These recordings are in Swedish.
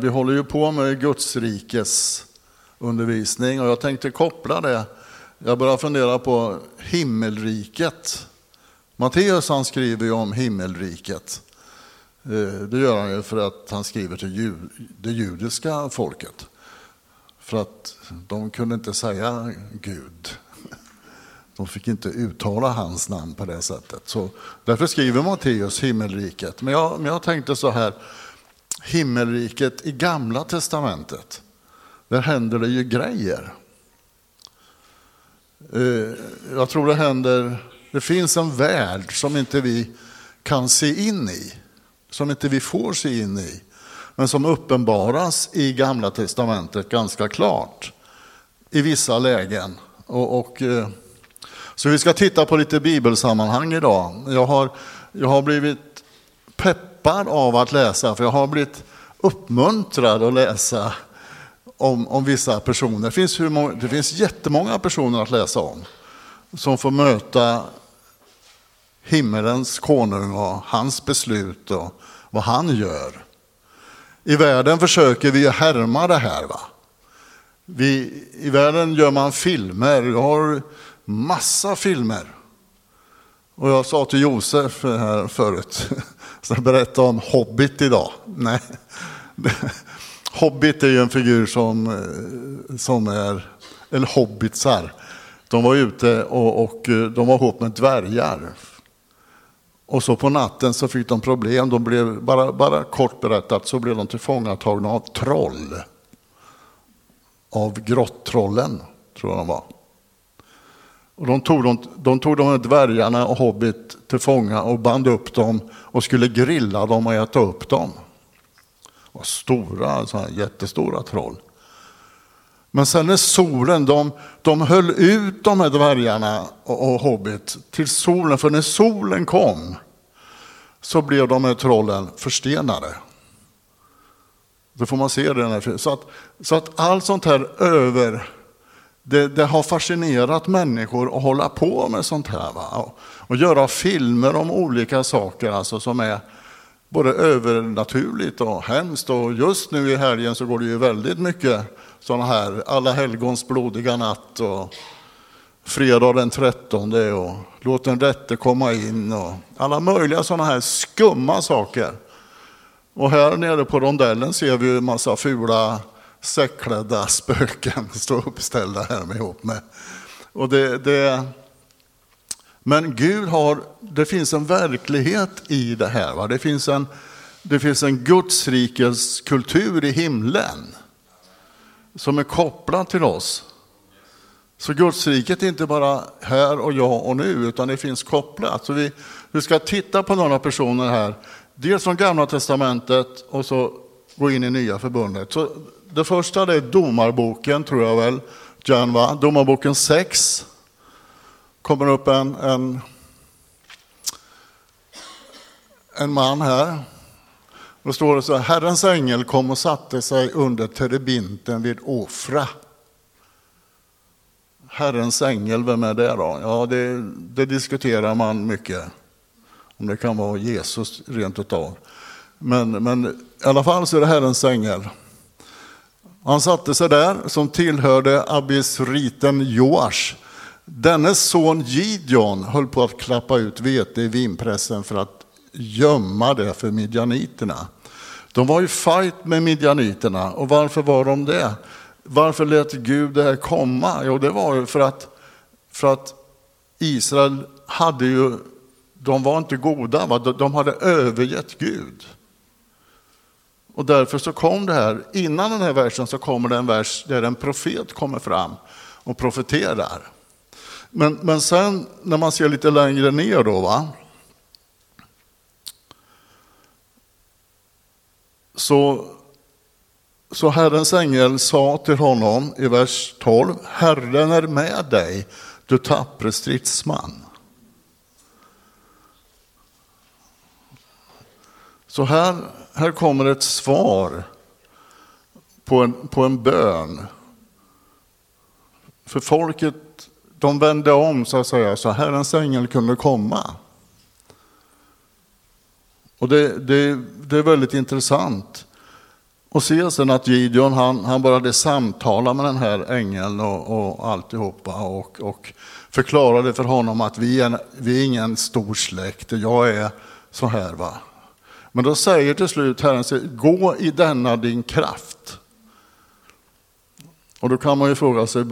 Vi håller ju på med Gudsrikes undervisning och jag tänkte koppla det. Jag börjar fundera på himmelriket. Matteus han skriver ju om himmelriket. Eh, det gör han ju för att han skriver till det judiska folket. För att de kunde inte säga Gud. De fick inte uttala hans namn på det sättet. Så därför skriver Matteus himmelriket. Men jag, men jag tänkte så här, himmelriket i gamla testamentet, där händer det ju grejer. Eh, jag tror det händer, det finns en värld som inte vi kan se in i, som inte vi får se in i, men som uppenbaras i Gamla Testamentet ganska klart i vissa lägen. Och, och, eh, så vi ska titta på lite bibelsammanhang idag. Jag har, jag har blivit peppad av att läsa, för jag har blivit uppmuntrad att läsa om, om vissa personer. Det finns, hur många, det finns jättemånga personer att läsa om som får möta himmelens konung och hans beslut och vad han gör. I världen försöker vi härma det här. Va? Vi, I världen gör man filmer. Jag har massa filmer. Och jag sa till Josef här förut, så jag berättade om Hobbit idag. Nej. Hobbit är ju en figur som, eh, som är, eller hobbitsar. De var ute och, och eh, de var ihop med dvärgar. Och så på natten så fick de problem. De blev, bara, bara kort berättat så blev de tillfångatagna av troll. Av grottrollen, tror jag de var. Och de, tog de, de tog de här dvärgarna och Hobbit till fånga och band upp dem och skulle grilla dem och äta upp dem. Det var stora, så här, jättestora troll. Men sen när solen, de, de höll ut de här dvärgarna och, och Hobbit till solen, för när solen kom så blev de här trollen förstenade. Då får man se det. Så att, så att allt sånt här över, det, det, har fascinerat människor att hålla på med sånt här. Va? Och, och göra filmer om olika saker alltså, som är både övernaturligt och hemskt. Och just nu i helgen så går det ju väldigt mycket sådana här Alla helgons blodiga natt och fredag den 13 och Låt den rätte komma in och alla möjliga sådana här skumma saker. Och här nere på rondellen ser vi ju en massa fula säckklädda spöken stå uppställda här med ihop med. Och det, det, men Gud har, det finns en verklighet i det här. Va? Det finns en, det finns en Gudsrikes kultur i himlen som är kopplad till oss. Så Gudsriket är inte bara här och jag och nu, utan det finns kopplat. Så vi, vi ska titta på några personer här, dels från Gamla Testamentet och så gå in i Nya Förbundet. Så det första det är Domarboken, tror jag väl, Jan, va? Domarboken 6. kommer upp en, en, en man här. Då står det så här, Herrens ängel kom och satte sig under terebinten vid Ofra. Herrens ängel, vem är det då? Ja, det, det diskuterar man mycket. Om det kan vara Jesus rent utav. Men, men i alla fall så är det Herrens ängel. Han satte sig där som tillhörde abisriten Joash. Dennes son Gideon höll på att klappa ut vete i vinpressen för att gömma det för midjaniterna. De var i fight med midjaniterna och varför var de det? Varför lät Gud det här komma? Jo, det var för att, för att Israel hade ju, de var inte goda, va? de hade övergett Gud. Och därför så kom det här, innan den här versen så kommer det en vers där en profet kommer fram och profeterar. Men, men sen när man ser lite längre ner då, va? så så Herrens ängel sa till honom i vers 12, Herren är med dig, du tappre stridsman. Så här, här kommer ett svar på en, på en bön. För folket, de vände om så att säga, så Herrens ängel kunde komma. Och det, det, det är väldigt intressant. Och se sen att Gideon han, han började samtala med den här ängeln och, och alltihopa och, och förklarade för honom att vi är, vi är ingen stor släkt, jag är så här. va. Men då säger till slut Herren, gå i denna din kraft. Och då kan man ju fråga sig,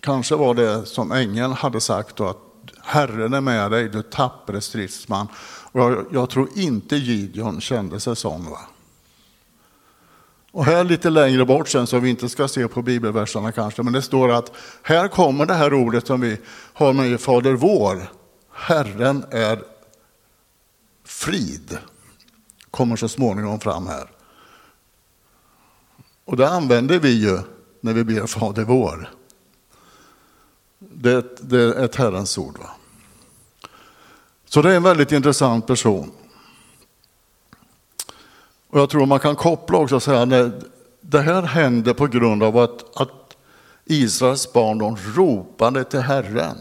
kanske var det som ängeln hade sagt då, att Herren är med dig, du tappre stridsman. Och jag, jag tror inte Gideon kände sig sån. Va? Och här lite längre bort sen, så vi inte ska se på bibelverserna kanske, men det står att här kommer det här ordet som vi har med i Fader vår. Herren är frid. Kommer så småningom fram här. Och det använder vi ju när vi ber Fader vår. Det, det är ett Herrens ord. Va? Så det är en väldigt intressant person. Och jag tror man kan koppla också och säga att det här hände på grund av att, att Israels barn de ropade till Herren.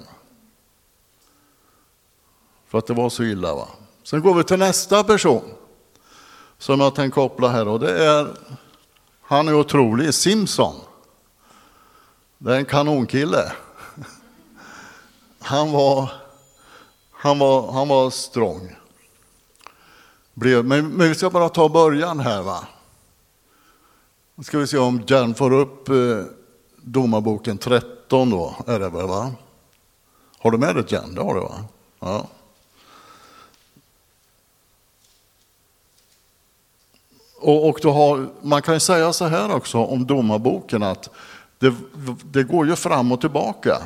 För att det var så illa. Va? Sen går vi till nästa person som jag tänkte koppla här och det är, han är otrolig, Simson. Det är en kanonkille. Han var, han var, han var strong. Men, men vi ska bara ta början här. va. Nu ska vi se om Jan får upp eh, Domarboken 13 då, är det väl va? Har du med dig Jan? Det har du va? Ja. Och, och då har, man kan ju säga så här också om Domarboken att det, det går ju fram och tillbaka.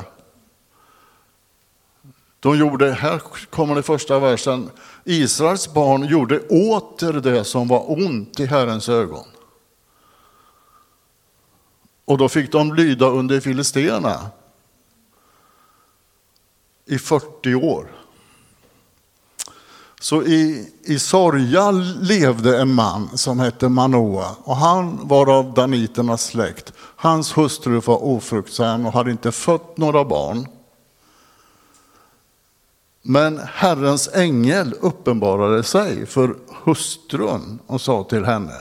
De gjorde, här kommer det första versen, Israels barn gjorde åter det som var ont i Herrens ögon. Och då fick de lyda under filisterna i 40 år. Så i, i Sorja levde en man som hette Manoa och han var av daniternas släkt. Hans hustru var ofruktsam och hade inte fött några barn. Men Herrens ängel uppenbarade sig för hustrun och sa till henne.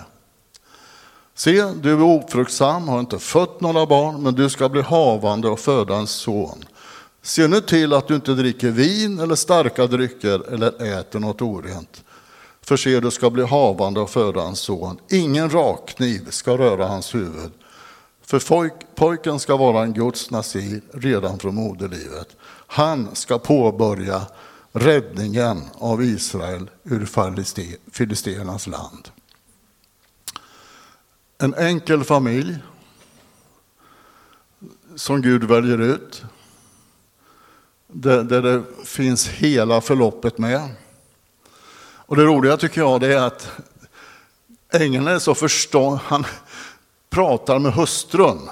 Se, du är ofruktsam, har inte fött några barn, men du ska bli havande och föda en son. Se nu till att du inte dricker vin eller starka drycker eller äter något orent. För se, du ska bli havande och föda en son. Ingen rakkniv ska röra hans huvud. För pojken ska vara en Guds nasir redan från moderlivet. Han ska påbörja räddningen av Israel ur filisternas land. En enkel familj som Gud väljer ut där, där det finns hela förloppet med. Och det roliga tycker jag det är att ängeln är så förstånd, han pratar med hustrun.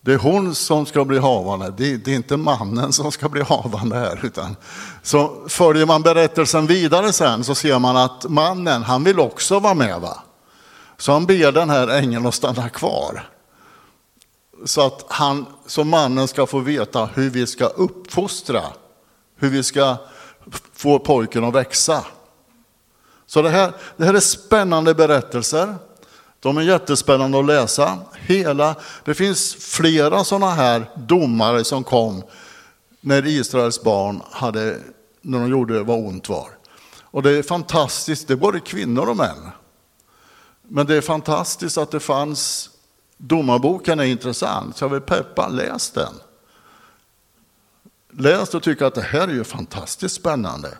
Det är hon som ska bli havande, det, det är inte mannen som ska bli havande här. Utan, så följer man berättelsen vidare sen så ser man att mannen, han vill också vara med. Va? Så han ber den här ängeln att stanna kvar. Så att han, som mannen ska få veta hur vi ska uppfostra, hur vi ska få pojken att växa. Så det här, det här är spännande berättelser. De är jättespännande att läsa. Hela, det finns flera sådana här domare som kom när Israels barn hade, när de gjorde vad ont var. Och det är fantastiskt, det är både kvinnor och män. Men det är fantastiskt att det fanns, domarboken är intressant, så jag vill peppa, läs den. Läs och tycker att det här är ju fantastiskt spännande.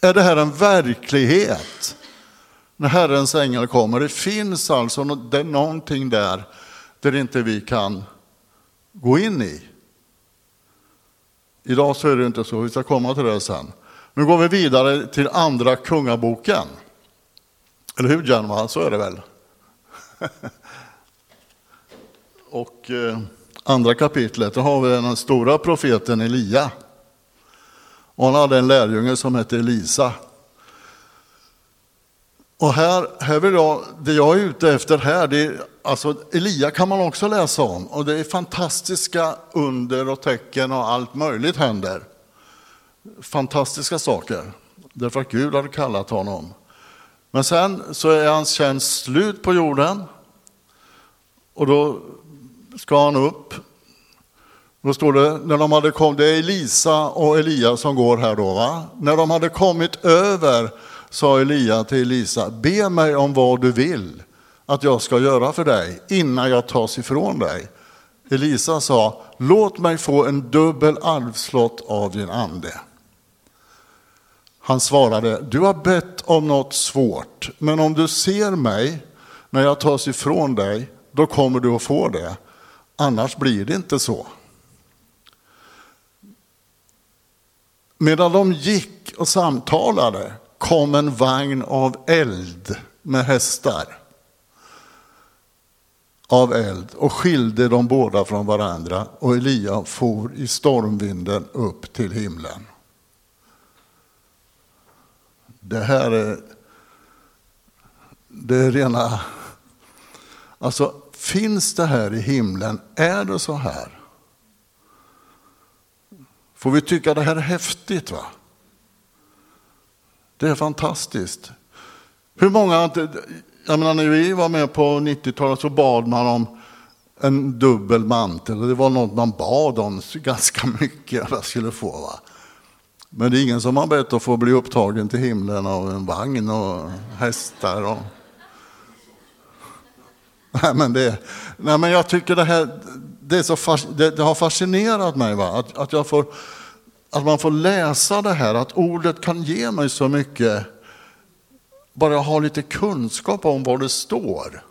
Är det här en verklighet? när Herrens ängel kommer. Det finns alltså någonting där, där inte vi kan gå in i. Idag så är det inte så, vi ska komma till det sen. Nu går vi vidare till andra kungaboken. Eller hur Jan? så är det väl? Och eh, andra kapitlet, då har vi den stora profeten Elia. Och han hade en lärjunge som hette Elisa. Och här, här vill jag, det jag är ute efter här, det är, alltså Elia kan man också läsa om. Och det är fantastiska under och tecken och allt möjligt händer. Fantastiska saker, därför att Gud har kallat honom. Men sen så är hans tjänst slut på jorden. Och då ska han upp. Då står det, när de hade kommit, det är Elisa och Elia som går här då. Va? När de hade kommit över sa Elia till Elisa, be mig om vad du vill att jag ska göra för dig innan jag tas ifrån dig. Elisa sa, låt mig få en dubbel arvslott av din ande. Han svarade, du har bett om något svårt, men om du ser mig när jag tas ifrån dig, då kommer du att få det. Annars blir det inte så. Medan de gick och samtalade kom en vagn av eld med hästar av eld och skilde de båda från varandra och Elia for i stormvinden upp till himlen. Det här är, det är rena... Alltså, finns det här i himlen? Är det så här? Får vi tycka det här är häftigt? va? Det är fantastiskt. Hur många, jag menar när vi var med på 90-talet så bad man om en dubbel mantel. Det var något man bad om ganska mycket att jag skulle få. Va? Men det är ingen som har bett att få bli upptagen till himlen av en vagn och hästar. Och... Nej, men det, nej, men jag tycker det här det, är så, det, det har fascinerat mig. Va? Att, att jag får att man får läsa det här, att ordet kan ge mig så mycket. Bara jag har lite kunskap om vad det står.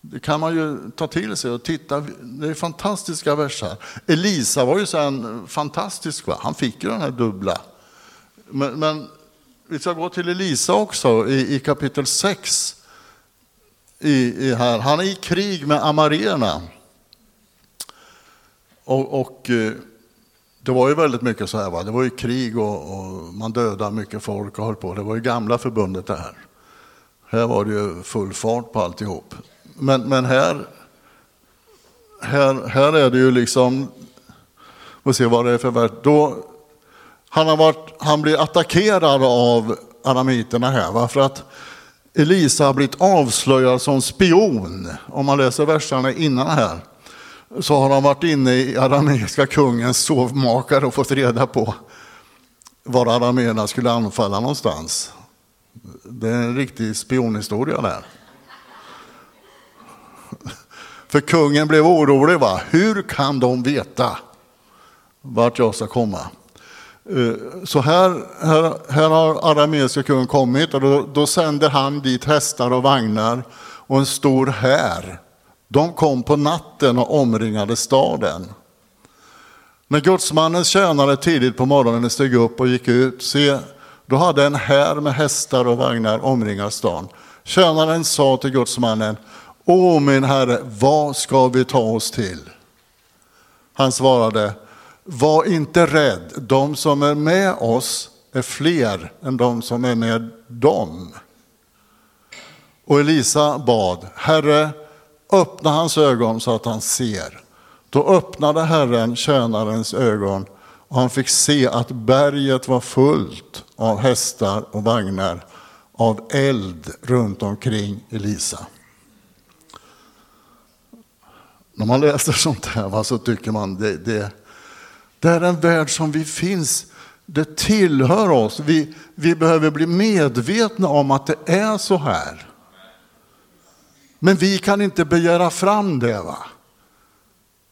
Det kan man ju ta till sig och titta. Det är fantastiska verser. Elisa var ju sen fantastisk. Va? Han fick ju den här dubbla. Men, men vi ska gå till Elisa också i, i kapitel 6. I, i här. Han är i krig med amarena. Och, och eh, det var ju väldigt mycket så här, va? det var ju krig och, och, man dödade mycket folk och höll på. Det var ju gamla förbundet det här. Här var det ju full fart på alltihop. Men, men här, här, här är det ju liksom, vi se vad det är för värld. Då, han, har varit, han blir attackerad av aramiterna här, va? för att Elisa har blivit avslöjad som spion. Om man läser verserna innan här så har han varit inne i arameiska kungens sovmakare och fått reda på var arameerna skulle anfalla någonstans. Det är en riktig spionhistoria där. För kungen blev orolig. Va? Hur kan de veta vart jag ska komma? Eh, så här, här, här har arameiska kungen kommit och då, då sänder han dit hästar och vagnar och en stor här de kom på natten och omringade staden. När gudsmannens tjänare tidigt på morgonen steg upp och gick ut, se, då hade en här med hästar och vagnar omringat stan. Tjänaren sa till gudsmannen, Åh min herre, vad ska vi ta oss till? Han svarade, var inte rädd, de som är med oss är fler än de som är med dem. Och Elisa bad, Herre, öppna hans ögon så att han ser. Då öppnade Herren tjänarens ögon och han fick se att berget var fullt av hästar och vagnar, av eld runt omkring Elisa. När man läser sånt här så tycker man det, det, det är en värld som vi finns, det tillhör oss. Vi, vi behöver bli medvetna om att det är så här. Men vi kan inte begära fram det. Va?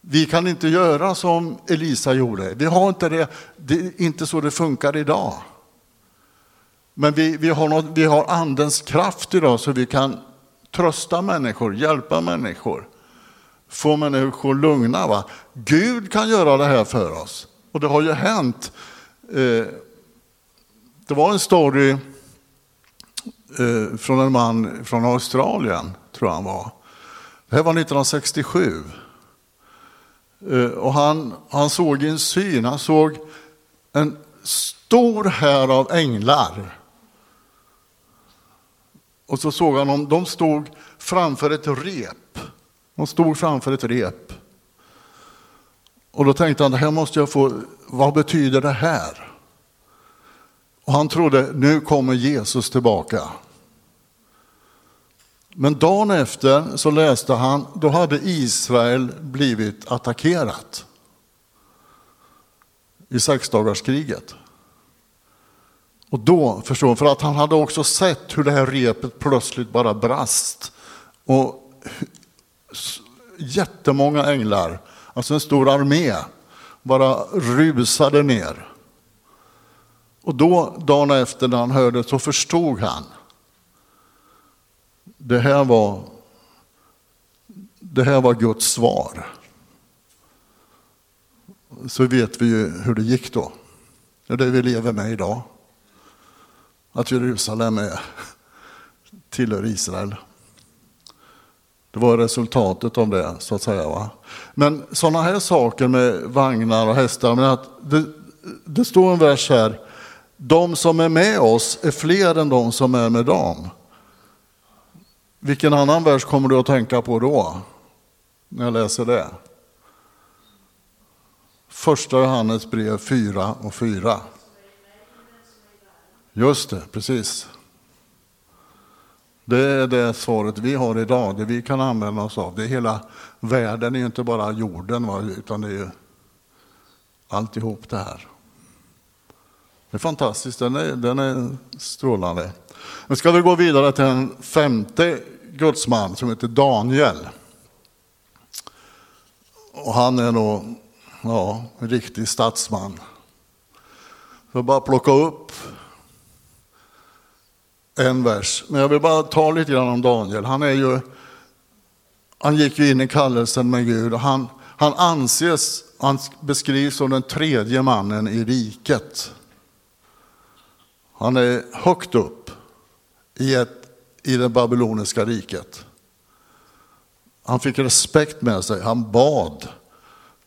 Vi kan inte göra som Elisa gjorde. Vi har inte det, det är inte så det funkar idag. Men vi, vi, har något, vi har andens kraft idag så vi kan trösta människor, hjälpa människor, få människor lugna. Va? Gud kan göra det här för oss. Och det har ju hänt. Eh, det var en story eh, från en man från Australien tror jag han var. Det här var 1967. Eh, och han, han såg i en syn, han såg en stor här av änglar. Och så såg han dem, de stod framför ett rep. Hon stod framför ett rep. Och då tänkte han, det här måste jag få, vad betyder det här? Och han trodde, nu kommer Jesus tillbaka. Men dagen efter så läste han, då hade Israel blivit attackerat i sexdagarskriget. Och då förstår han, för att han hade också sett hur det här repet plötsligt bara brast. Och jättemånga änglar, alltså en stor armé, bara rusade ner. Och då, dagen efter när han hörde så förstod han. Det här var, det här var Guds svar. Så vet vi ju hur det gick då. Det är det vi lever med idag. Att Jerusalem är, tillhör Israel. Det var resultatet av det, så att säga. Va? Men sådana här saker med vagnar och hästar, men att det, det står en vers här. De som är med oss är fler än de som är med dem. Vilken annan vers kommer du att tänka på då? När jag läser det. Första Johannes brev 4 och 4. Just det, precis. Det är det svaret vi har idag, det vi kan använda oss av. Det är hela världen, är ju inte bara jorden, utan det är ju alltihop det här. Det är fantastiskt, den är, den är strålande. Nu ska vi gå vidare till en femte gudsman som heter Daniel. Och han är nog ja, en riktig statsman. Jag bara plocka upp en vers. Men jag vill bara ta lite grann om Daniel. Han, är ju, han gick ju in i kallelsen med Gud och han, han anses, han beskrivs som den tredje mannen i riket. Han är högt upp i, ett, i det babyloniska riket. Han fick respekt med sig, han bad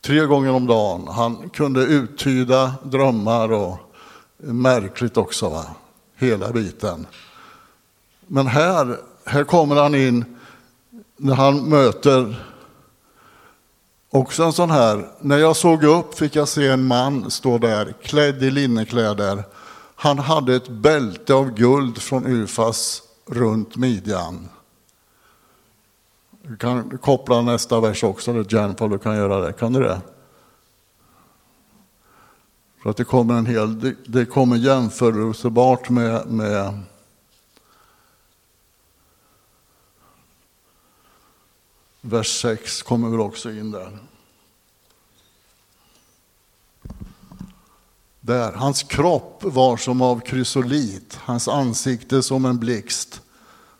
tre gånger om dagen. Han kunde uttyda drömmar och märkligt också, va? hela biten. Men här, här kommer han in när han möter också en sån här. När jag såg upp fick jag se en man stå där klädd i linnekläder. Han hade ett bälte av guld från Ufas runt midjan. Du kan koppla nästa vers också, Jennifer, du kan göra det. Kan du det? För att det kommer en hel, det, det kommer jämförelsebart med, med vers 6 kommer väl också in där. Där, hans kropp var som av krysolit, hans ansikte som en blixt,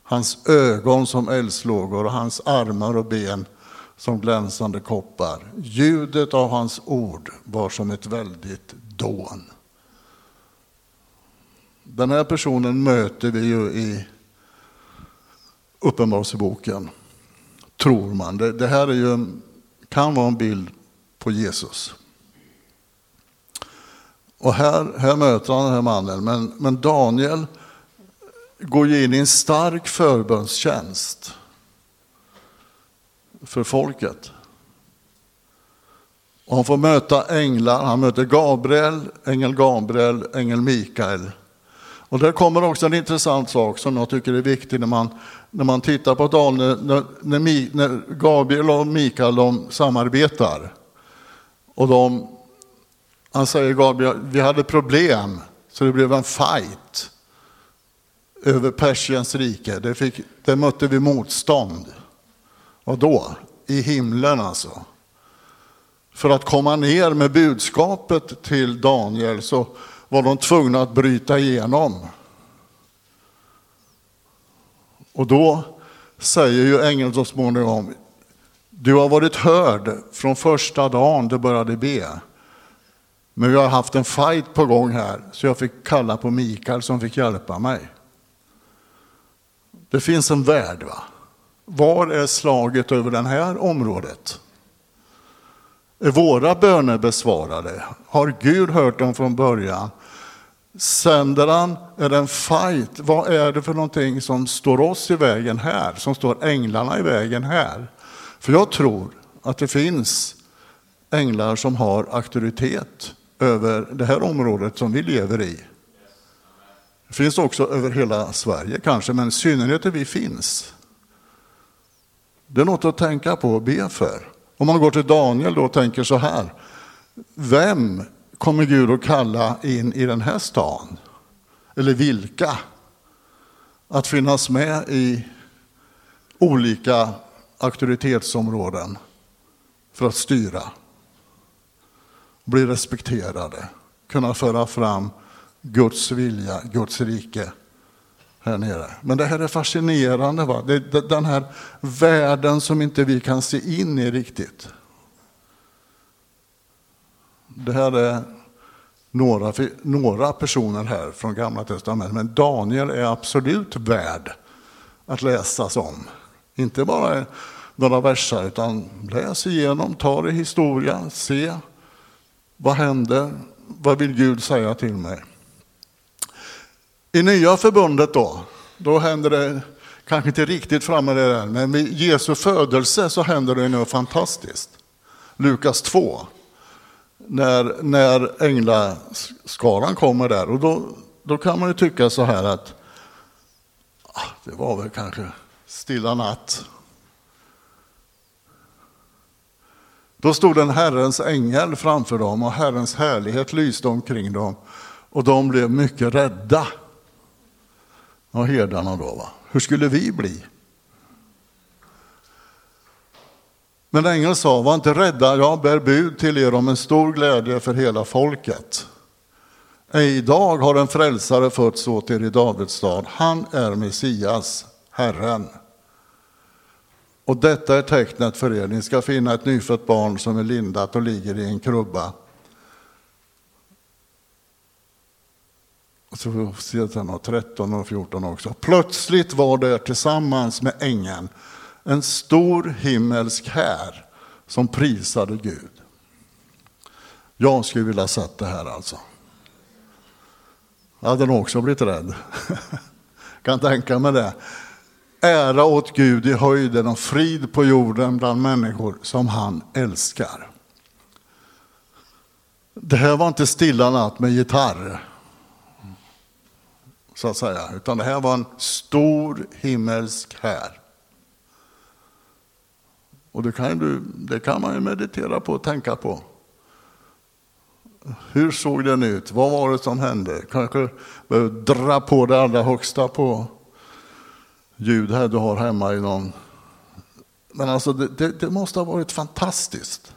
hans ögon som eldslågor och hans armar och ben som glänsande koppar. Ljudet av hans ord var som ett väldigt dån. Den här personen möter vi ju i Uppenbarelseboken tror man. Det, det här är ju, kan vara en bild på Jesus. Och här, här möter han den här mannen, men, men Daniel går in i en stark förbönstjänst för folket. Och han får möta änglar, han möter Gabriel, ängel Gabriel, ängel Mikael. Och där kommer också en intressant sak som jag tycker är viktig när man när man tittar på Daniel, när, när, när Gabriel och Mikael de samarbetar. Och de, han säger Gabriel, vi hade problem så det blev en fight över Persiens rike. Det, fick, det mötte vi motstånd. Och då? I himlen alltså. För att komma ner med budskapet till Daniel så var de tvungna att bryta igenom. Och då säger ju ängeln så småningom, du har varit hörd från första dagen du började be. Men vi har haft en fight på gång här, så jag fick kalla på Mikael som fick hjälpa mig. Det finns en värld. va? Var är slaget över det här området? Är våra böner besvarade? Har Gud hört dem från början? Sänder han, är det en fight? Vad är det för någonting som står oss i vägen här, som står änglarna i vägen här? För jag tror att det finns änglar som har auktoritet över det här området som vi lever i. Det finns också över hela Sverige kanske, men i synnerhet där vi finns. Det är något att tänka på och be för. Om man går till Daniel då och tänker så här. Vem kommer Gud att kalla in i den här stan? Eller vilka? Att finnas med i olika auktoritetsområden för att styra. Bli respekterade, kunna föra fram Guds vilja, Guds rike här nere. Men det här är fascinerande. Va? Det, är den här världen som inte vi kan se in i riktigt. Det här är några, några personer här från Gamla Testamentet, men Daniel är absolut värd att läsas om. Inte bara några verser, utan läs igenom, ta det i historia, se vad händer, vad vill Gud säga till mig? I nya förbundet då, då händer det kanske inte riktigt framme det där men vid Jesu födelse så händer det något fantastiskt. Lukas 2. När, när änglaskaran kommer där och då, då kan man ju tycka så här att ah, det var väl kanske stilla natt. Då stod en Herrens ängel framför dem och Herrens härlighet lyste omkring dem och de blev mycket rädda och herdarna då. Va? Hur skulle vi bli? Men ängeln sa, var inte rädda, jag bär bud till er om en stor glädje för hela folket. Idag har en frälsare fötts åt er i Davids stad. Han är Messias, Herren. Och detta är tecknet för er. Ni ska finna ett nyfött barn som är lindat och ligger i en krubba. Och så sedan har 13 och 14 också. Plötsligt var det tillsammans med ängeln en stor himmelsk här som prisade Gud. Jag skulle vilja ha sett det här alltså. Jag hade nog också blivit rädd. kan tänka mig det. Ära åt Gud i höjden och frid på jorden bland människor som han älskar. Det här var inte stilla natt med gitarr så att säga, utan det här var en stor himmelsk här. Och det kan, du, det kan man ju meditera på och tänka på. Hur såg den ut? Vad var det som hände? Kanske behöver dra på det allra högsta på ljud här du har hemma i någon. Men alltså det, det, det måste ha varit fantastiskt.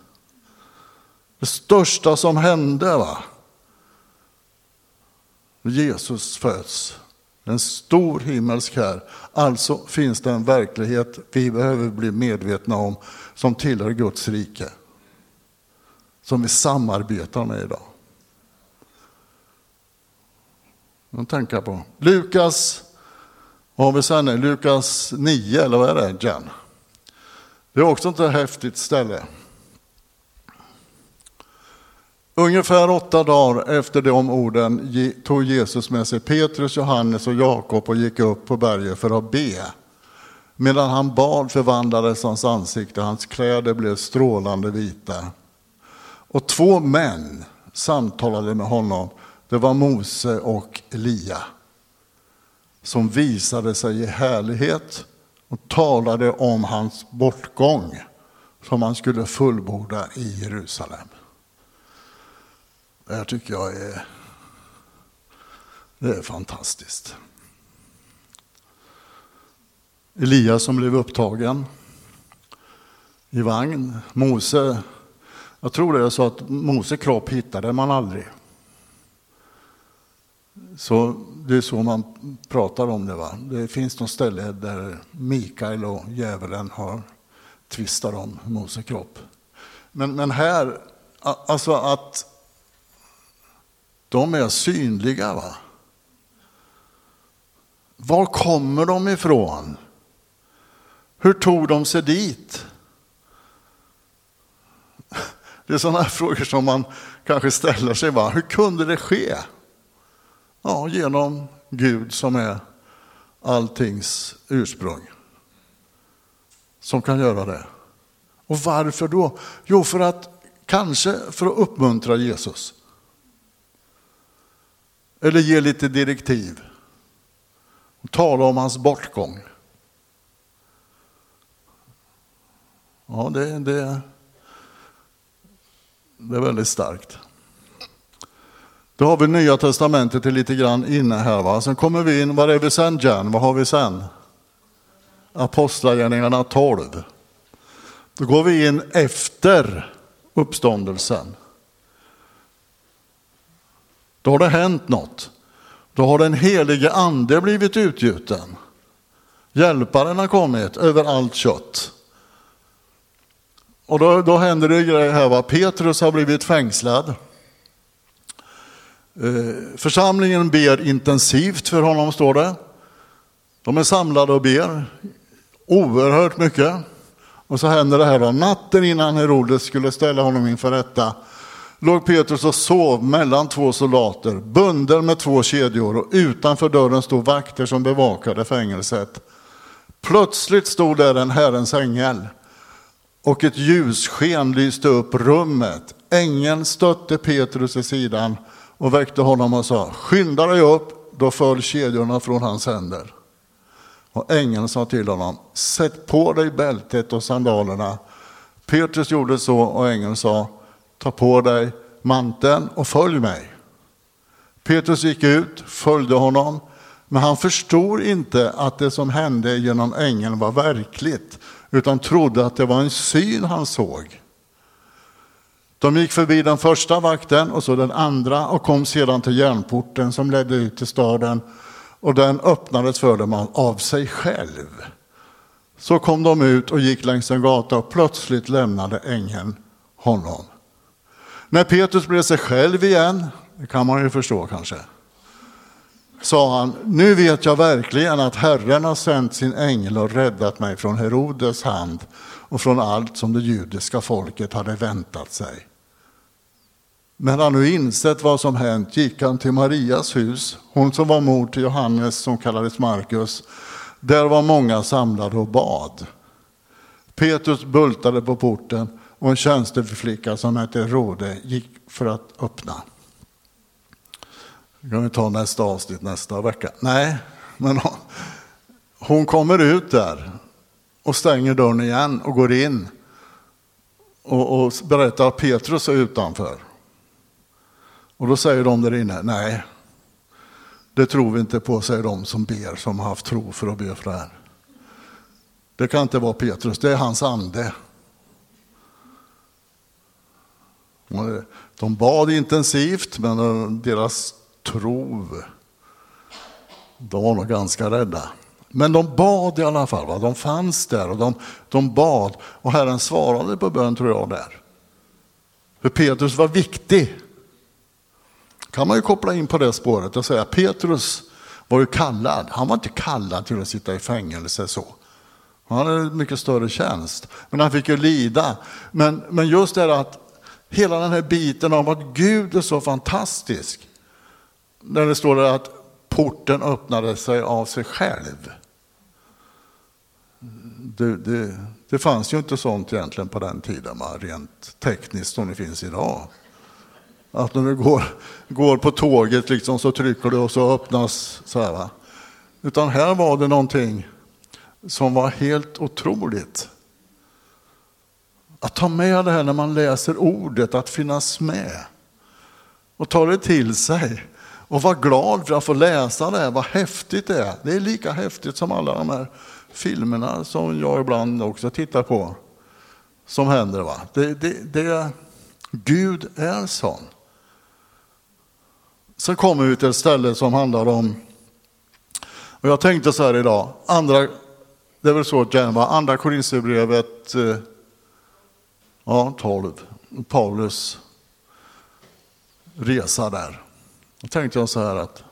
Det största som hände va? Jesus föds. En stor himmelsk här. Alltså finns det en verklighet vi behöver bli medvetna om som tillhör Guds rike. Som vi samarbetar med idag. Att tänka på. Lukas, vad har vi sen? Lukas 9 eller vad är det? Jan? Det är också ett häftigt ställe. Ungefär åtta dagar efter de orden tog Jesus med sig Petrus, Johannes och Jakob och gick upp på berget för att be. Medan han bad förvandlades hans ansikte, hans kläder blev strålande vita. Och två män samtalade med honom. Det var Mose och Elia som visade sig i härlighet och talade om hans bortgång som han skulle fullborda i Jerusalem. Det här tycker jag är, det är fantastiskt. Elias som blev upptagen i vagn. Mose, jag tror det är så att Mose kropp hittade man aldrig. Så det är så man pratar om det. Va? Det finns något ställe där Mikael och djävulen har tvistat om Mose kropp. Men, men här, alltså att de är synliga. va? Var kommer de ifrån? Hur tog de sig dit? Det är sådana frågor som man kanske ställer sig. Va? Hur kunde det ske? Ja, genom Gud som är alltings ursprung. Som kan göra det. Och varför då? Jo, för att kanske för att uppmuntra Jesus. Eller ge lite direktiv. och talar om hans bortgång. Ja, det, det, det är väldigt starkt. Då har vi Nya Testamentet lite grann inne här. Va? Sen kommer vi in, var är vi sen Jan? Vad har vi sen? Apostlagärningarna 12. Då går vi in efter uppståndelsen. Då har det hänt något. Då har den helige ande blivit utgjuten. Hjälparen har kommit över allt kött. Och då, då händer det grejer här. Va? Petrus har blivit fängslad. Eh, församlingen ber intensivt för honom, står det. De är samlade och ber oerhört mycket. Och så händer det här va? Natten innan Herodes skulle ställa honom inför rätta låg Petrus och sov mellan två soldater, bunden med två kedjor och utanför dörren stod vakter som bevakade fängelset. Plötsligt stod där en Herrens ängel och ett ljussken lyste upp rummet. Ängeln stötte Petrus i sidan och väckte honom och sa, skynda dig upp, då föll kedjorna från hans händer. Och ängeln sa till honom, sätt på dig bältet och sandalerna. Petrus gjorde så och ängeln sa, ta på dig manteln och följ mig. Petrus gick ut, följde honom, men han förstod inte att det som hände genom ängeln var verkligt, utan trodde att det var en syn han såg. De gick förbi den första vakten och så den andra och kom sedan till järnporten som ledde ut till staden och den öppnades för dem av sig själv. Så kom de ut och gick längs en gata och plötsligt lämnade ängeln honom. När Petrus blev sig själv igen, det kan man ju förstå kanske, sa han, nu vet jag verkligen att Herren har sänt sin ängel och räddat mig från Herodes hand och från allt som det judiska folket hade väntat sig. När han nu insett vad som hänt gick han till Marias hus, hon som var mor till Johannes som kallades Markus. Där var många samlade och bad. Petrus bultade på porten och en tjänsteflicka som hette Rode gick för att öppna. Det kan vi ta nästa avsnitt nästa vecka. Nej, men hon, kommer ut där och stänger dörren igen och går in och, och berättar att Petrus är utanför. Och då säger de där inne, nej, det tror vi inte på, säger de som ber, som har haft tro för att be för det här. Det kan inte vara Petrus, det är hans ande. Eh, de bad intensivt, men eh, deras tro, de var nog ganska rädda. Men de bad i alla fall, va? de fanns där och de, de bad. Och Herren svarade på bön tror jag där. För Petrus var viktig kan man ju koppla in på det spåret och säga Petrus var ju kallad. Han var inte kallad till att sitta i fängelse så. Han hade en mycket större tjänst. Men han fick ju lida. Men, men just det att hela den här biten av att Gud är så fantastisk. När det står där att porten öppnade sig av sig själv. Det, det, det fanns ju inte sånt egentligen på den tiden, rent tekniskt som det finns idag. Att när du går, går på tåget liksom, så trycker du och så öppnas så här. Va? Utan här var det någonting som var helt otroligt. Att ta med det här när man läser ordet, att finnas med. Och ta det till sig. Och vara glad för att få läsa det, vad häftigt det är. Det är lika häftigt som alla de här filmerna som jag ibland också tittar på. Som händer. Va? Det, det, det, Gud är sån. Så kommer vi till ett ställe som handlar om, och jag tänkte så här idag, andra, det är väl så Jan andra Korinthierbrevet eh, ja, 12, Paulus resa där. Då tänkte jag så här att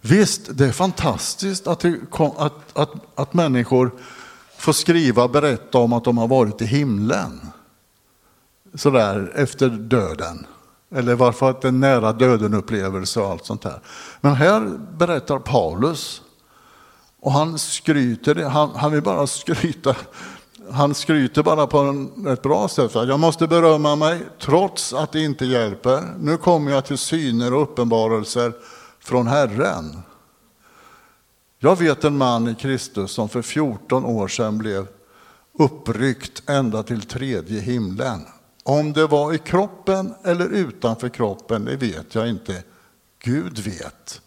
visst, det är fantastiskt att, det, att, att, att människor får skriva, och berätta om att de har varit i himlen. Sådär efter döden. Eller varför att en nära döden-upplevelse och allt sånt där. Men här berättar Paulus och han skryter, han, han vill bara skryta. Han skryter bara på en, ett bra sätt. Jag måste berömma mig trots att det inte hjälper. Nu kommer jag till syner och uppenbarelser från Herren. Jag vet en man i Kristus som för 14 år sedan blev uppryckt ända till tredje himlen. Om det var i kroppen eller utanför kroppen, det vet jag inte. Gud vet.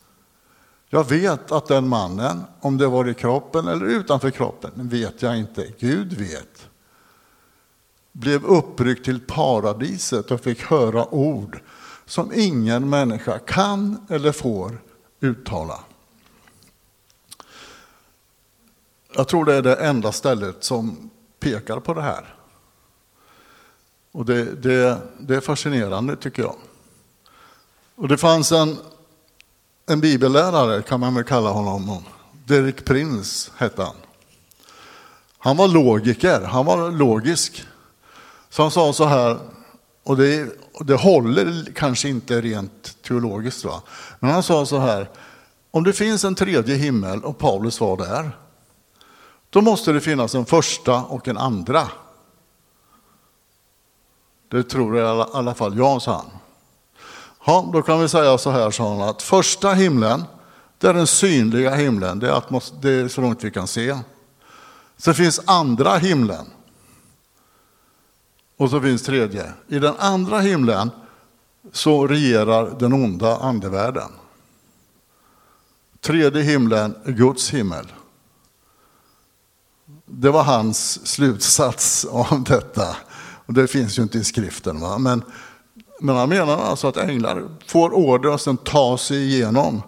Jag vet att den mannen, om det var i kroppen eller utanför kroppen, vet jag inte. Gud vet. Blev uppryckt till paradiset och fick höra ord som ingen människa kan eller får uttala. Jag tror det är det enda stället som pekar på det här. Och det, det, det är fascinerande tycker jag. Och det fanns en, en bibellärare, kan man väl kalla honom. Derek Prince hette han. Han var logiker, han var logisk. Så han sa så här, och det, det håller kanske inte rent teologiskt, va? men han sa så här, om det finns en tredje himmel och Paulus var där, då måste det finnas en första och en andra. Det tror jag i alla fall jag, sa han. Ja, då kan vi säga så här, sa han, att första himlen, det är den synliga himlen, det är, det är så långt vi kan se. Sen finns andra himlen. Och så finns tredje. I den andra himlen så regerar den onda andevärlden. Tredje himlen är Guds himmel. Det var hans slutsats om detta. Och det finns ju inte i skriften. Va? Men, men han menar alltså att änglar får order och sen ta sig igenom.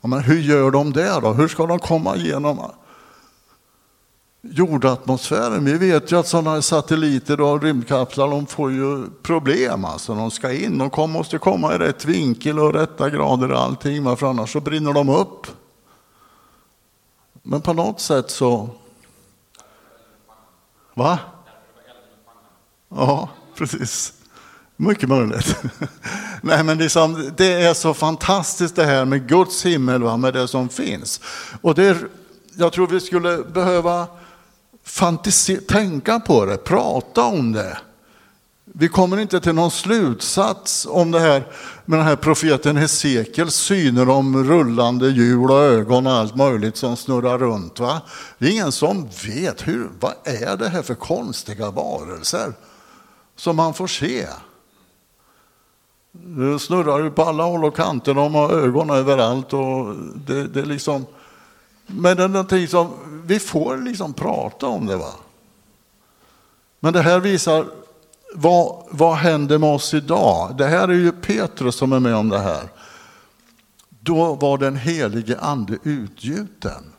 Ja, men hur gör de det då? Hur ska de komma igenom jordatmosfären? Vi vet ju att sådana satelliter och rymdkapslar de får ju problem. Alltså. De ska in, de måste komma i rätt vinkel och rätta grader och allting. För annars så brinner de upp. Men på något sätt så Va? Ja, precis. Mycket möjligt. Nej, men liksom, det är så fantastiskt det här med Guds himmel, va, med det som finns. Och det är, jag tror vi skulle behöva tänka på det, prata om det. Vi kommer inte till någon slutsats om det här med den här profeten Hesekiels syner om rullande hjul och ögon och allt möjligt som snurrar runt. Va? Det är ingen som vet hur, vad är det här för konstiga varelser som man får se. Det snurrar ju på alla håll och kanter, de har ögon överallt. Och det, det är liksom, men det är någonting som, vi får liksom prata om det. va. Men det här visar vad, vad händer med oss idag? Det här är ju Petrus som är med om det här. Då var den helige ande utgjuten.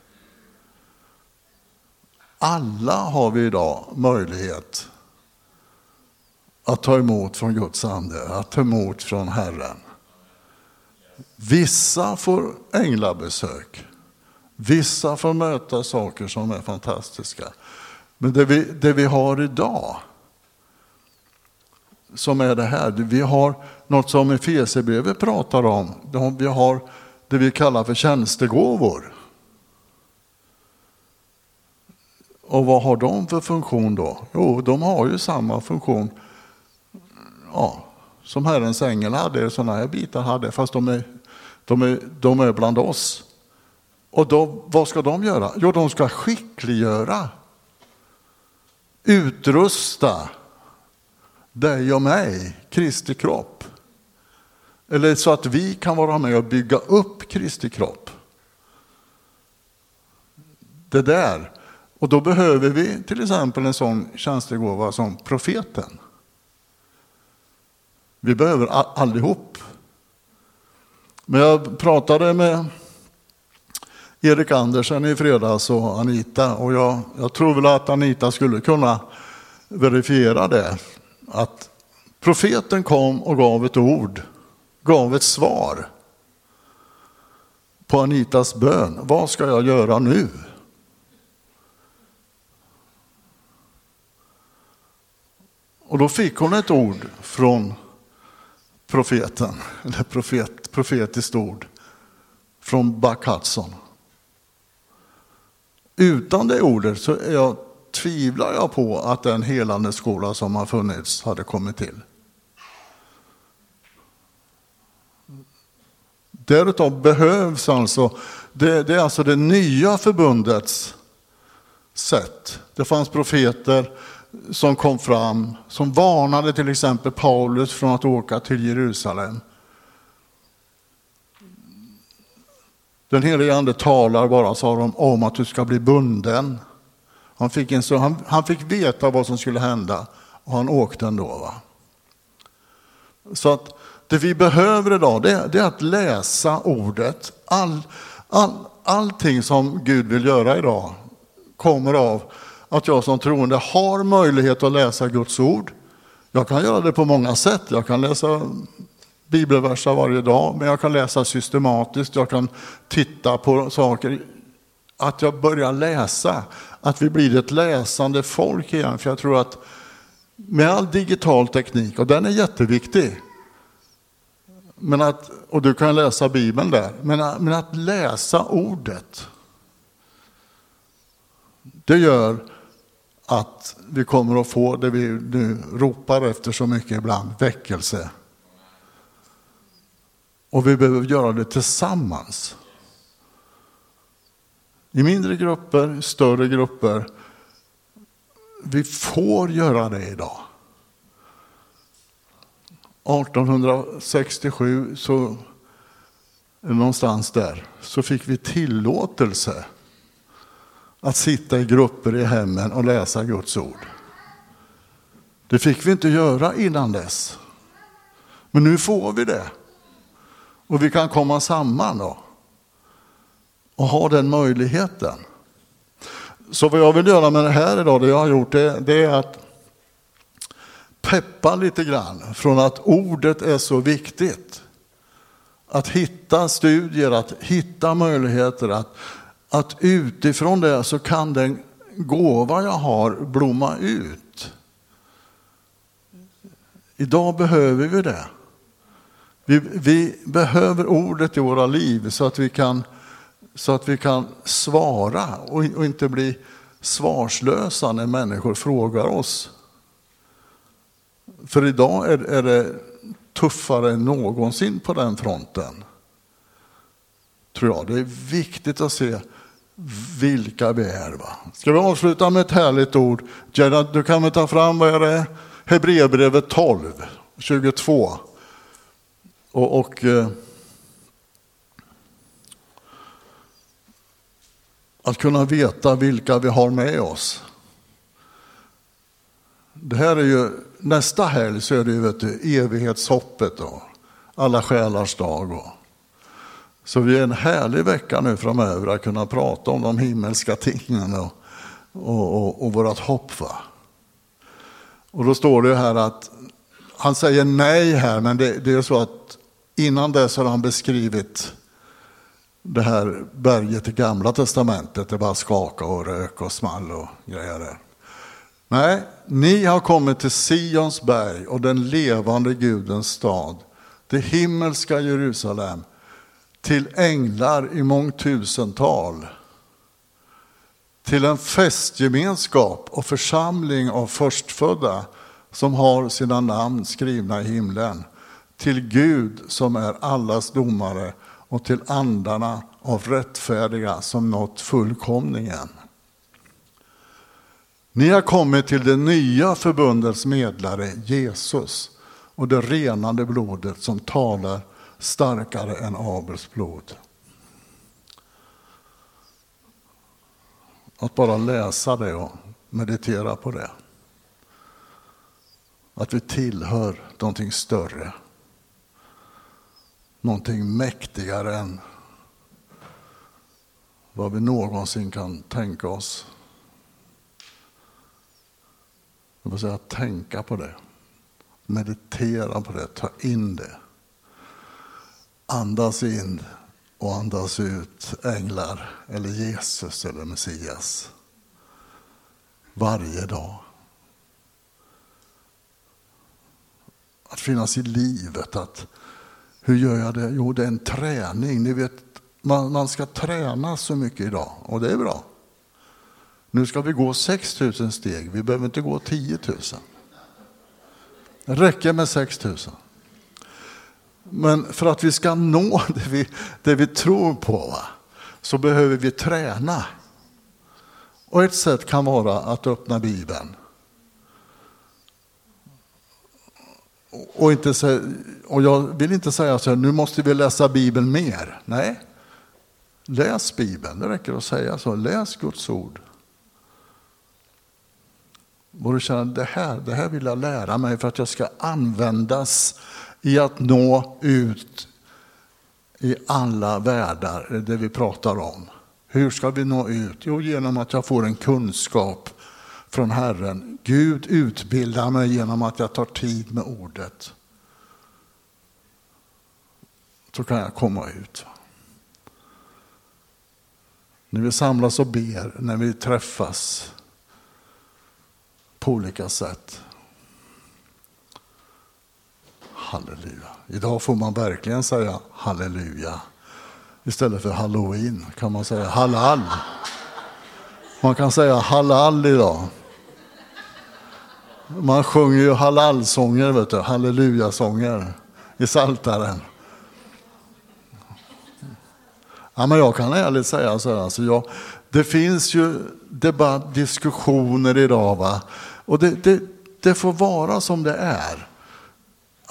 Alla har vi idag möjlighet att ta emot från Guds ande, att ta emot från Herren. Vissa får änglabesök. Vissa får möta saker som är fantastiska. Men det vi, det vi har idag, som är det här. Vi har något som Efesierbrevet pratar om. Vi har det vi kallar för tjänstegåvor. Och vad har de för funktion då? Jo, de har ju samma funktion ja, som Herrens ängel hade, sådana här bitar hade, fast de är, de är, de är bland oss. Och då, vad ska de göra? Jo, de ska skickliggöra, utrusta, dig och mig, Kristi kropp. Eller så att vi kan vara med och bygga upp Kristi kropp. Det där. Och då behöver vi till exempel en sån tjänstegåva som profeten. Vi behöver allihop. Men jag pratade med Erik Andersen i fredags och Anita och jag, jag tror väl att Anita skulle kunna verifiera det att profeten kom och gav ett ord, gav ett svar på Anitas bön. Vad ska jag göra nu? Och då fick hon ett ord från profeten, eller profet, profetiskt ord från Buck Hudson. Utan det ordet så är jag tvivlar jag på att den helande skola som har funnits hade kommit till. Därutav behövs alltså det, det är alltså det nya förbundets sätt. Det fanns profeter som kom fram, som varnade till exempel Paulus från att åka till Jerusalem. Den helige ande talar bara, sa de, om att du ska bli bunden. Han fick, en så, han, han fick veta vad som skulle hända och han åkte ändå. Va? Så att det vi behöver idag det, det är att läsa ordet. All, all, allting som Gud vill göra idag kommer av att jag som troende har möjlighet att läsa Guds ord. Jag kan göra det på många sätt. Jag kan läsa bibelverser varje dag, men jag kan läsa systematiskt, jag kan titta på saker. Att jag börjar läsa, att vi blir ett läsande folk igen. För jag tror att med all digital teknik, och den är jätteviktig, men att, och du kan läsa Bibeln där, men, men att läsa ordet, det gör att vi kommer att få det vi nu ropar efter så mycket ibland, väckelse. Och vi behöver göra det tillsammans. I mindre grupper, större grupper. Vi får göra det idag. 1867, så, någonstans där, så fick vi tillåtelse att sitta i grupper i hemmen och läsa Guds ord. Det fick vi inte göra innan dess. Men nu får vi det. Och vi kan komma samman då. Och ha den möjligheten. Så vad jag vill göra med det här idag, det jag har gjort, det, det är att peppa lite grann från att ordet är så viktigt. Att hitta studier, att hitta möjligheter, att, att utifrån det så kan den gåva jag har blomma ut. Idag behöver vi det. Vi, vi, behöver ordet i våra liv så att vi kan, så att vi kan svara och, och inte bli svarslösa när människor frågar oss. För idag är, är det tuffare än någonsin på den fronten. Tror jag. Det är viktigt att se vilka vi är. Va? Ska vi avsluta med ett härligt ord? Gerard, du kan väl ta fram, vad är det? Hebreerbrevet 12, 22. Och, och eh, att kunna veta vilka vi har med oss. Det här är ju, nästa helg så är det ju vet du, evighetshoppet och alla själars dag. Och, så vi är en härlig vecka nu framöver att kunna prata om de himmelska tingen och, och, och, och vårt hopp. Va? Och då står det här att han säger nej här, men det, det är så att Innan dess har han beskrivit det här berget i Gamla Testamentet. Det bara skakade och rök och small och grejer. Nej, ni har kommit till Sions berg och den levande Gudens stad, det himmelska Jerusalem, till änglar i mångtusental, till en festgemenskap och församling av förstfödda som har sina namn skrivna i himlen till Gud som är allas domare och till andarna av rättfärdiga som nått fullkomningen. Ni har kommit till det nya förbundets medlare Jesus och det renande blodet som talar starkare än Abels blod. Att bara läsa det och meditera på det. Att vi tillhör någonting större någonting mäktigare än vad vi någonsin kan tänka oss. Jag vill säga tänka på det, meditera på det, ta in det. Andas in och andas ut änglar eller Jesus eller Messias. Varje dag. Att finnas i livet, att hur gör jag det? Jo, det är en träning. Ni vet, man, man ska träna så mycket idag och det är bra. Nu ska vi gå 6 000 steg, vi behöver inte gå 10 000. Det räcker med 6 000. Men för att vi ska nå det vi, det vi tror på, va? så behöver vi träna. Och ett sätt kan vara att öppna Bibeln. Och, inte och jag vill inte säga så här, nu måste vi läsa Bibeln mer. Nej, läs Bibeln, det räcker att säga så. Läs Guds ord. Och du känner, det här, det här vill jag lära mig för att jag ska användas i att nå ut i alla världar, det vi pratar om. Hur ska vi nå ut? Jo, genom att jag får en kunskap från Herren. Gud utbildar mig genom att jag tar tid med ordet. Så kan jag komma ut. När vi samlas och ber, när vi träffas på olika sätt. Halleluja. Idag får man verkligen säga halleluja. Istället för halloween kan man säga halal. Man kan säga halal idag. Man sjunger ju halalsånger, vet du, hallelujasånger i saltaren. Ja, men jag kan ärligt säga så här, alltså jag, det finns ju debatt, diskussioner idag. Va? Och det, det, det får vara som det är.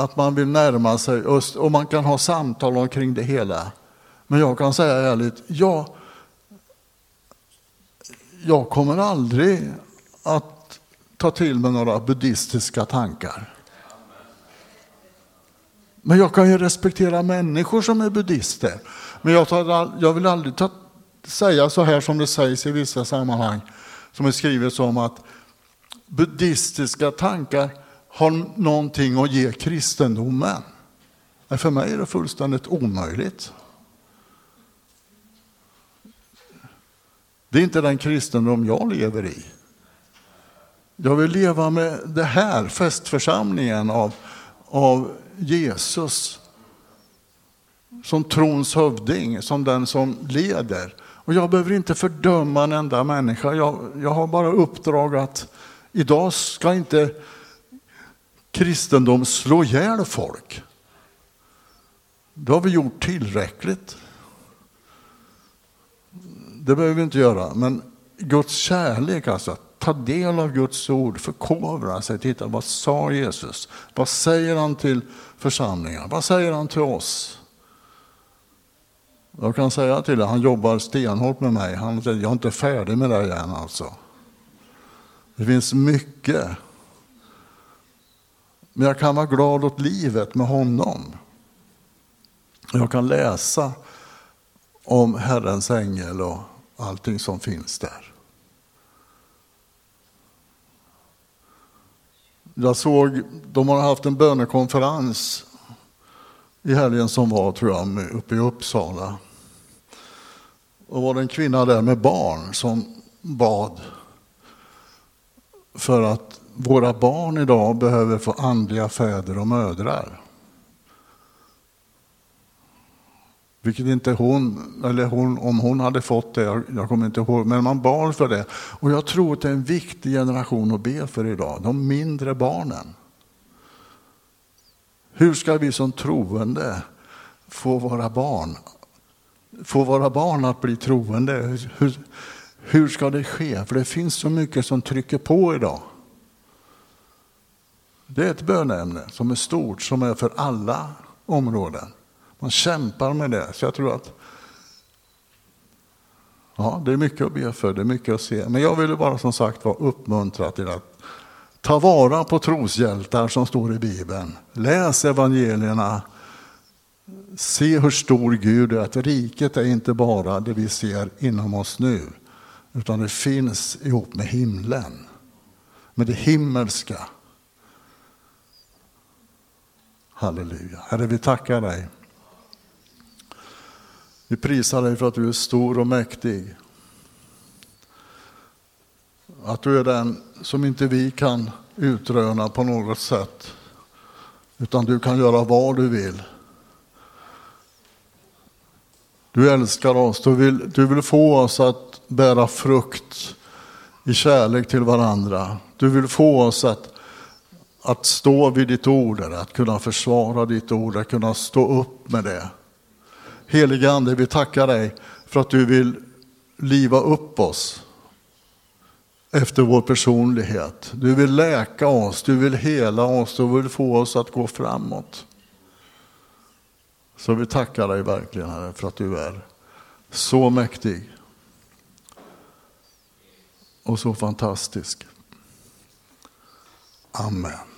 Att man vill närma sig öst och man kan ha samtal omkring det hela. Men jag kan säga ärligt, jag, jag kommer aldrig att ta till mig några buddhistiska tankar. Men jag kan ju respektera människor som är buddister. Men jag, tar, jag vill aldrig ta, säga så här som det sägs i vissa sammanhang, som är skrivet om att buddhistiska tankar har någonting att ge kristendomen. Men för mig är det fullständigt omöjligt. Det är inte den kristendom jag lever i. Jag vill leva med det här, festförsamlingen av, av Jesus som trons hövding, som den som leder. Och jag behöver inte fördöma en enda människa. Jag, jag har bara uppdrag att idag ska inte kristendom slå ihjäl folk. Det har vi gjort tillräckligt. Det behöver vi inte göra, men Guds kärlek alltså. Ta del av Guds ord, förkovra sig, titta vad sa Jesus? Vad säger han till församlingen? Vad säger han till oss? Jag kan säga till dig, han jobbar stenhårt med mig. Han säger, jag är inte färdig med det än alltså. Det finns mycket. Men jag kan vara glad åt livet med honom. Jag kan läsa om Herrens ängel och allting som finns där. Jag såg, de har haft en bönekonferens i helgen som var, tror jag, uppe i Uppsala. Och var det en kvinna där med barn som bad för att våra barn idag behöver få andliga fäder och mödrar. Vilket inte hon, eller hon, om hon hade fått det, jag, jag kommer inte ihåg, men man bad för det. Och jag tror att det är en viktig generation att be för idag, de mindre barnen. Hur ska vi som troende få våra barn, få våra barn att bli troende? Hur, hur ska det ske? För det finns så mycket som trycker på idag. Det är ett bönämne som är stort, som är för alla områden. Man kämpar med det. Så jag tror att ja, det är mycket att be för, det är mycket att se. Men jag vill bara som sagt vara uppmuntra till att ta vara på troshjältar som står i Bibeln. Läs evangelierna. Se hur stor Gud är, att riket är inte bara det vi ser inom oss nu, utan det finns ihop med himlen, med det himmelska. Halleluja. Herre, vi tackar dig. Vi prisar dig för att du är stor och mäktig. Att du är den som inte vi kan utröna på något sätt. Utan du kan göra vad du vill. Du älskar oss, du vill, du vill få oss att bära frukt i kärlek till varandra. Du vill få oss att, att stå vid ditt ord, att kunna försvara ditt ord, att kunna stå upp med det. Helige Ande, vi tackar dig för att du vill liva upp oss efter vår personlighet. Du vill läka oss, du vill hela oss, du vill få oss att gå framåt. Så vi tackar dig verkligen Herre för att du är så mäktig och så fantastisk. Amen.